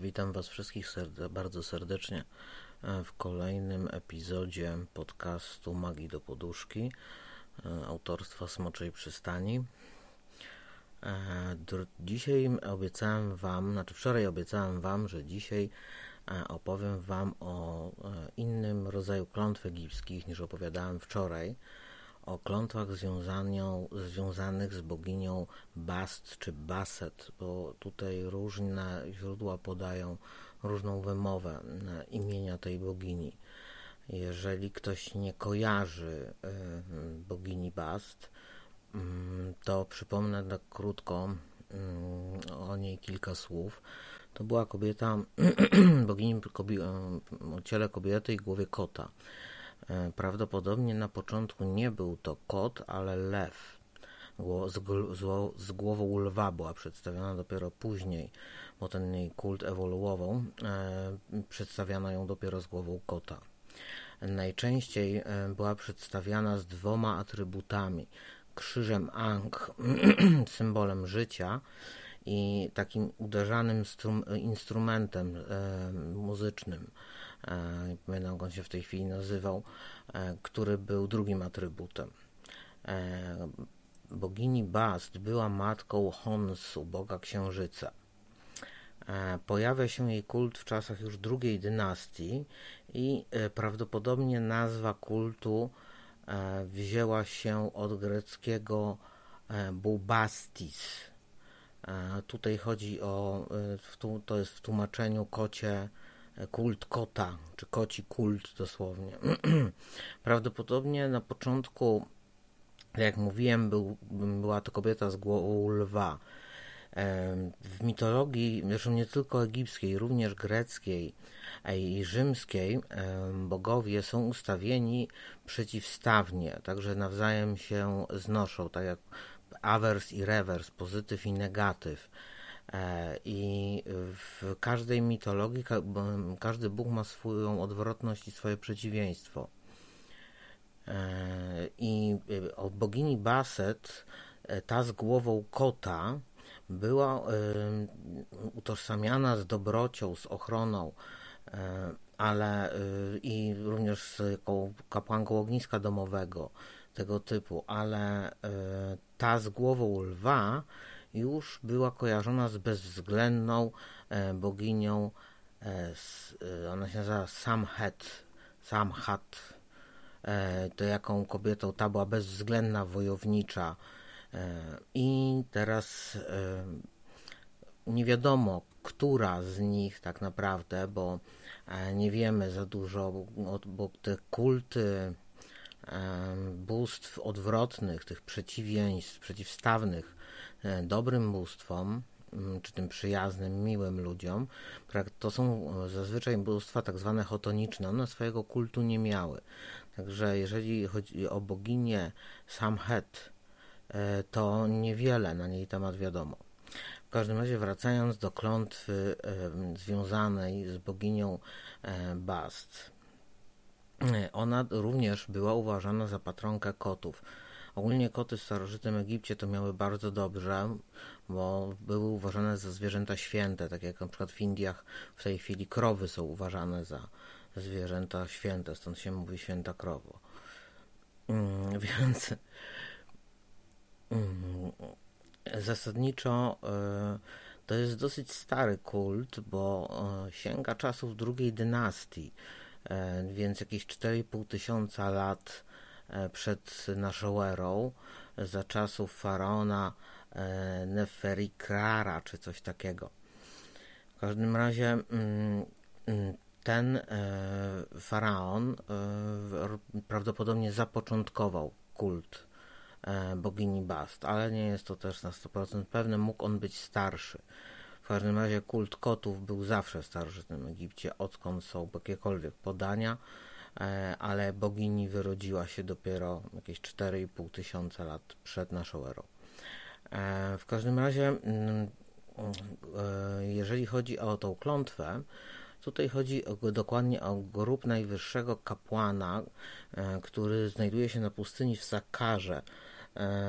Witam Was wszystkich serde bardzo serdecznie e, w kolejnym epizodzie podcastu Magii do Poduszki e, autorstwa Smoczej Przystani. E, dzisiaj obiecałem Wam, znaczy wczoraj obiecałem Wam, że dzisiaj opowiem Wam o innym rodzaju klątw egipskich niż opowiadałem wczoraj o klątwach związanych z boginią Bast czy Baset, bo tutaj różne źródła podają różną wymowę imienia tej bogini. Jeżeli ktoś nie kojarzy y, bogini Bast, mm, to przypomnę tak krótko mm, o niej kilka słów. To była kobieta, bogini o ciele kobiety i głowie kota. E, prawdopodobnie na początku nie był to kot, ale lew. Z, głową lwa była przedstawiona dopiero później, bo ten jej kult ewoluował. E, przedstawiano ją dopiero z głową kota. Najczęściej e, była przedstawiana z dwoma atrybutami: krzyżem Ang, symbolem życia, i takim uderzanym instrumentem muzycznym nie on się w tej chwili nazywał, e, który był drugim atrybutem. E, bogini Bast była matką Honsu, boga księżyca. E, pojawia się jej kult w czasach już drugiej dynastii i prawdopodobnie nazwa kultu wzięła się od greckiego bubastis. Tutaj chodzi o, to jest w tłumaczeniu kocie kult kota, czy koci kult dosłownie. Prawdopodobnie na początku, jak mówiłem, był, była to kobieta z głową lwa. W mitologii, zresztą nie tylko egipskiej, również greckiej i rzymskiej, bogowie są ustawieni przeciwstawnie, także nawzajem się znoszą, tak jak awers i rewers, pozytyw i negatyw. E, I w każdej mitologii każdy Bóg ma swoją odwrotność i swoje przeciwieństwo. E, I e, o bogini Baset, ta z głową kota, była utożsamiana z dobrocią, z ochroną, ale i również z kapłanką ogniska domowego, tego typu, ale ta z głową lwa już była kojarzona z bezwzględną e, boginią, e, e, ona się nazywa Samhet, Samhat, to jaką kobietą? Ta była bezwzględna, wojownicza. I teraz nie wiadomo, która z nich tak naprawdę, bo nie wiemy za dużo, bo te kulty bóstw odwrotnych, tych przeciwieństw, przeciwstawnych dobrym bóstwom, mm, czy tym przyjaznym, miłym ludziom, to są e, zazwyczaj bóstwa tak zwane chotoniczne. One swojego kultu nie miały. Także jeżeli chodzi o boginię Samhet, e, to niewiele na niej temat wiadomo. W każdym razie wracając do klątwy związanej z boginią Bast. Ona również była uważana za patronkę kotów. Ogólnie koty w starożytnym Egipcie to miały bardzo dobrze, bo były uważane za zwierzęta święte, tak jak na przykład w Indiach w tej chwili krowy są uważane za zwierzęta święte, stąd się mówi święta krowo. Mm, więc mm, zasadniczo y, to jest dosyć stary kult, bo y, sięga czasów drugiej dynastii, y, więc jakieś 4,5 tysiąca lat przed naszą erą, za czasów faraona e, Neferikara czy coś takiego. W każdym razie mm, mm, ten e, faraon prawdopodobnie zapoczątkował kult bogini Bast, ale nie jest to też na 100% pewne, mógł on być starszy. W każdym razie kult kotów był zawsze w starożytnym Egipcie, odkąd są jakiekolwiek podania. E, ale bogini wyrodziła się dopiero jakieś 4,5 tysiąca lat przed naszą erą. E, w każdym razie, mm, e, jeżeli chodzi o tą klątwę, Tutaj chodzi o, dokładnie o grup najwyższego kapłana, który znajduje się na pustyni w Sakarze,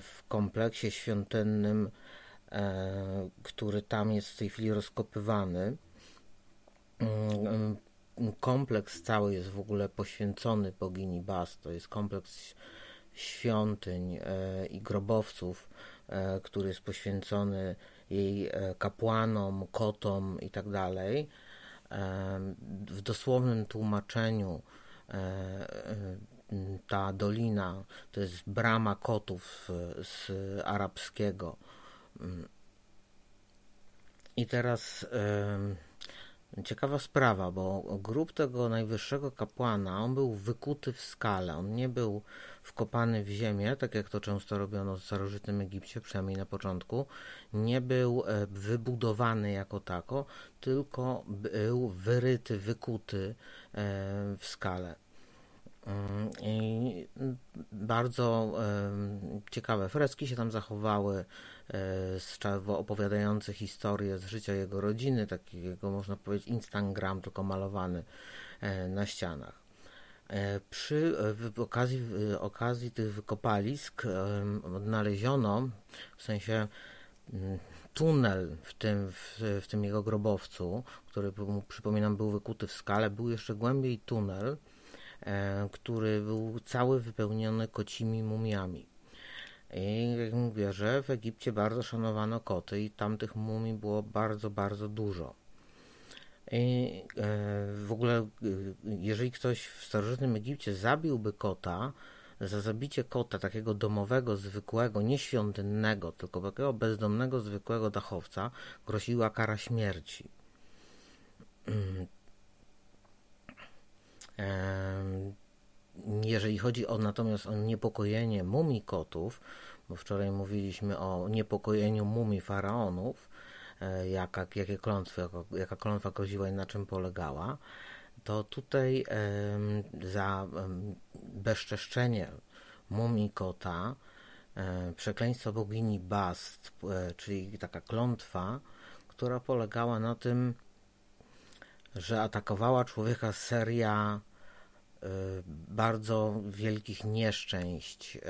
w kompleksie świątynnym, który tam jest w tej chwili rozkopywany. Mm, kompleks cały jest w ogóle poświęcony bogini Bas. To jest kompleks świątyń i grobowców, który jest poświęcony jej kapłanom, kotom i tak. W dosłownym tłumaczeniu ta dolina to jest brama kotów z arabskiego. I teraz ciekawa sprawa, bo grób tego najwyższego kapłana, on był wykuty w skale, on nie był wkopany w ziemię, tak jak to często robiono w starożytnym Egipcie, przynajmniej na początku, nie był e, wybudowany jako tako, tylko był wyryty, wykuty e, w skale. Mm, I bardzo ciekawe freski się tam zachowały, e, opowiadające historię z życia jego rodziny, takiego można powiedzieć Instagram, tylko malowany e, na ścianach. E, przy okazji, okazji tych wykopalisk odnaleziono, w sensie mm, tunel w tym, w, w tym jego grobowcu, który przypominam był wykuty w skale, był jeszcze głębiej tunel, który był cały wypełniony kocimi mumiami. I jak mówię, że w Egipcie bardzo szanowano koty i tamtych mumii było bardzo, bardzo dużo. I e, w ogóle, e, jeżeli ktoś w starożytnym Egipcie zabiłby kota, za zabicie kota, takiego domowego, zwykłego, nieświątynnego, tylko takiego bezdomnego, zwykłego dachowca, groziła kara śmierci. Jeżeli chodzi o natomiast o niepokojenie mumii kotów, bo wczoraj mówiliśmy o niepokojeniu mumii faraonów, e, jaka, jakie klątwy, jaka klątwa groziła i na czym polegała, to tutaj za bezczeszczenie mumii kota e, przekleństwo bogini Bast, e, czyli taka klątwa, która polegała na tym, że atakowała człowieka seria y, bardzo wielkich nieszczęść, y,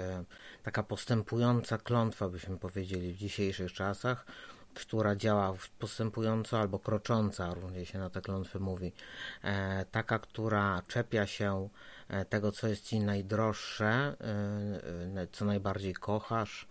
taka postępująca klątwa, byśmy powiedzieli w dzisiejszych czasach, która działa postępująco albo krocząca, różnie się na te klątwy mówi, e, taka, która czepia się e, tego, co jest ci najdroższe, e, co najbardziej kochasz,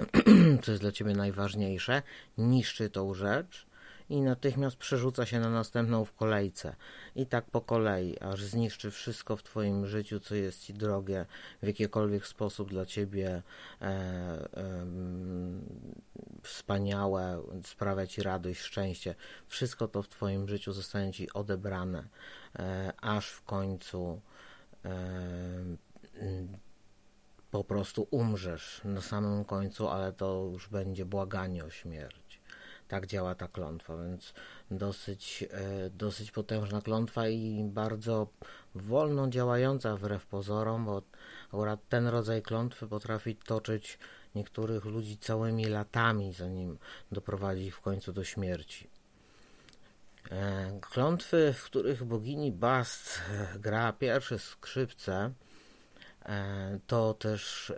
co jest dla ciebie najważniejsze, niszczy tą rzecz i natychmiast przerzuca się na następną w kolejce. I tak po kolei, aż zniszczy wszystko w Twoim życiu, co jest Ci drogie, w jakikolwiek sposób dla Ciebie e, e, wspaniałe, sprawia Ci radość, szczęście. Wszystko to w Twoim życiu zostanie Ci odebrane, e, aż w końcu e, po prostu umrzesz na samym końcu, ale to już będzie błaganie o śmierć tak działa ta klątwa, więc dosyć, e, dosyć potężna klątwa i bardzo wolno działająca wbrew pozorom, bo akurat ten rodzaj klątwy potrafi toczyć niektórych ludzi całymi latami, zanim doprowadzi ich w końcu do śmierci. E, klątwy, w których bogini Bast e, gra pierwsze skrzypce, to też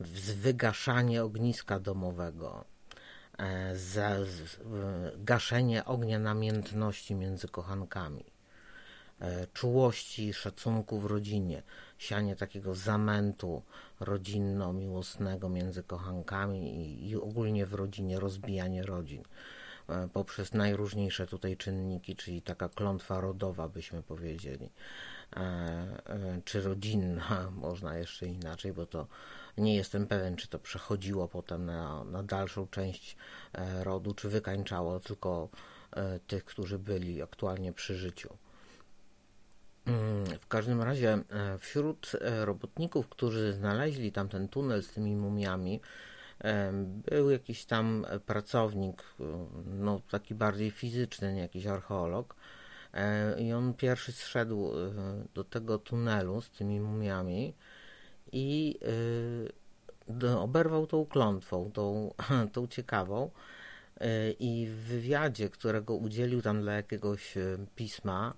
wygaszanie ogniska domowego za gaszenie ognia namiętności między kochankami, e, czułości i szacunku w rodzinie, sianie takiego zamętu rodzinno-miłosnego między kochankami i, i ogólnie w rodzinie, rozbijanie rodzin. E, poprzez najróżniejsze tutaj czynniki, czyli taka klątwa rodowa, byśmy powiedzieli, czy rodzinna, można jeszcze inaczej, bo to nie jestem pewien, czy to przechodziło potem na, na dalszą część e, rodu, czy wykańczało tylko e, tych, którzy byli aktualnie przy życiu. Mm, w każdym razie e, wśród robotników, którzy znaleźli tam ten tunel z tymi mumiami, był jakiś tam pracownik, no taki bardziej fizyczny, nie jakiś archeolog. I on pierwszy zszedł do tego tunelu z tymi mumiami i y, oberwał tą klątwą, tą, tą ciekawą. Y, I w wywiadzie, którego udzielił tam dla jakiegoś y, pisma,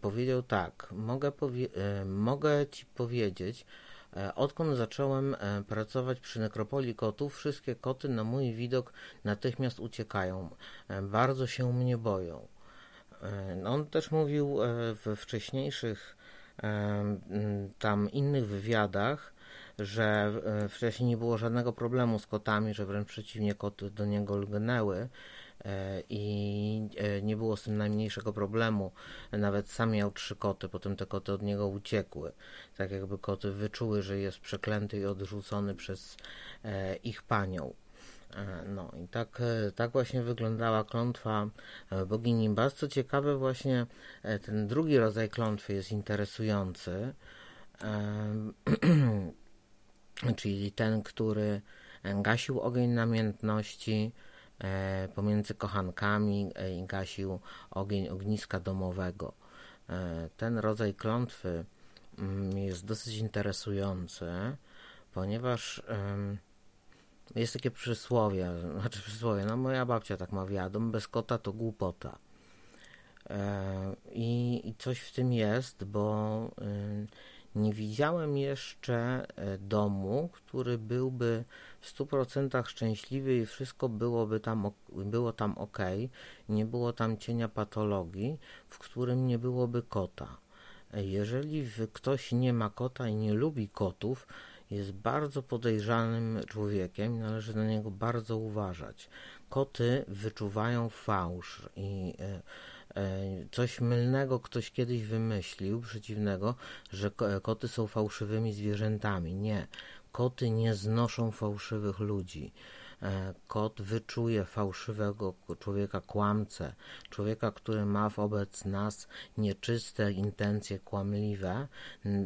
powiedział tak: Mogę, powie mogę ci powiedzieć, odkąd zacząłem pracować przy nekropolii kotów, wszystkie koty na mój widok natychmiast uciekają. Bardzo się mnie boją. On też mówił w wcześniejszych tam innych wywiadach, że wcześniej nie było żadnego problemu z kotami, że wręcz przeciwnie, koty do niego lgnęły E, i e, nie było z tym najmniejszego problemu. Nawet sam miał trzy koty, potem te koty od niego uciekły. Tak jakby koty wyczuły, że jest przeklęty i odrzucony przez e, ich panią. No i tak, tak właśnie wyglądała klątwa bogini Bas. Co ciekawe, właśnie ten drugi rodzaj klątwy jest interesujący, czyli ten, który gasił ogień namiętności, E, pomiędzy kochankami e, i gasił ogień ogniska domowego. E, ten rodzaj klątwy mm, jest dosyć interesujący, ponieważ jest takie przysłowie, znaczy przysłowie, no moja babcia tak mawiała, dom bez kota to głupota. I, i coś w tym jest, bo nie widziałem jeszcze e, domu, który byłby w 100% szczęśliwy i wszystko byłoby tam, było tam ok, nie było tam cienia patologii, w którym nie byłoby kota. E, jeżeli ktoś nie ma kota i nie lubi kotów, jest bardzo podejrzanym człowiekiem i należy na niego bardzo uważać. Koty wyczuwają fałsz i e, E, coś mylnego ktoś kiedyś wymyślił, przeciwnego, że koty są fałszywymi zwierzętami. Nie. Koty nie znoszą fałszywych ludzi. E, kot wyczuje fałszywego człowieka, kłamcę, człowieka, który ma wobec nas nieczyste intencje kłamliwe, e,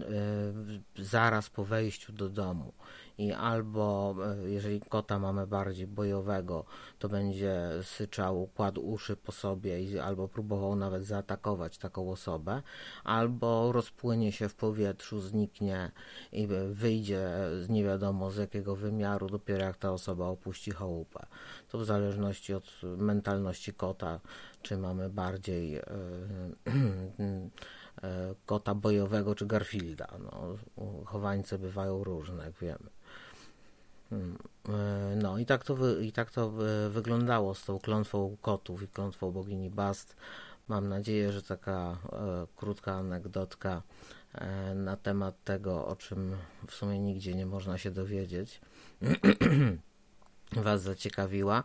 zaraz po wejściu do domu i albo e, jeżeli kota mamy bardziej bojowego, to będzie syczał, kładł uszy po sobie i albo próbował nawet zaatakować taką osobę, albo rozpłynie się w powietrzu, zniknie i wyjdzie z nie wiadomo z jakiego wymiaru dopiero jak ta osoba opuści chałupę. To w zależności od mentalności kota, czy mamy bardziej e, e, kota bojowego czy Garfielda. No, chowańce bywają różne, jak wiemy. Hmm. E, no i tak to, i tak to wyglądało z tą klątwą kotów i klątwą bogini Bast. Mam nadzieję, że taka e, krótka anegdotka e, na temat tego, o czym w sumie nigdzie nie można się dowiedzieć, Was zaciekawiła.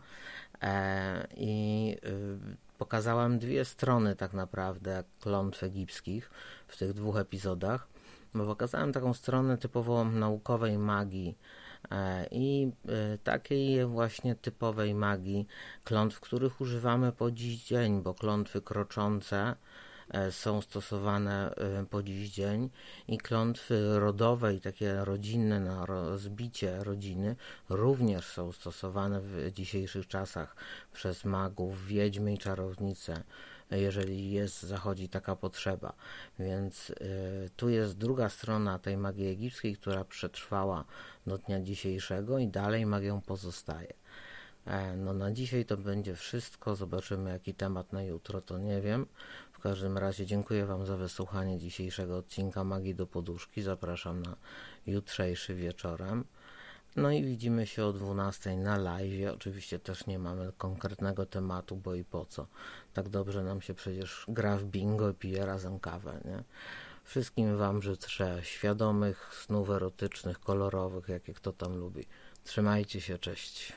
E, I y, pokazałem dwie strony tak naprawdę klątw egipskich w tych dwóch epizodach. Bo pokazałem taką stronę typowo naukowej magii, E, i e, takiej właśnie typowej magii klątw, których używamy po dziś dzień, bo klątwy kroczące e, są stosowane po dziś dzień i klątwy rodowe i takie rodzinne na rozbicie rodziny również są stosowane w dzisiejszych czasach przez magów, wiedźmy i czarownice jeżeli jest, zachodzi taka potrzeba. Więc y, tu jest druga strona tej magii egipskiej, która przetrwała do dnia dzisiejszego i dalej magią pozostaje. E, no na dzisiaj to będzie wszystko. Zobaczymy jaki temat na jutro, to nie wiem. W każdym razie dziękuję Wam za wysłuchanie dzisiejszego odcinka Magii do Poduszki. Zapraszam na jutrzejszy wieczorem. No i widzimy się o 12 na live. Oczywiście też nie mamy konkretnego tematu, bo i po co. Tak dobrze nam się przecież gra w bingo i pije razem kawę, nie? Wszystkim Wam życzę świadomych snów erotycznych, kolorowych, jakie kto tam lubi. Trzymajcie się, cześć.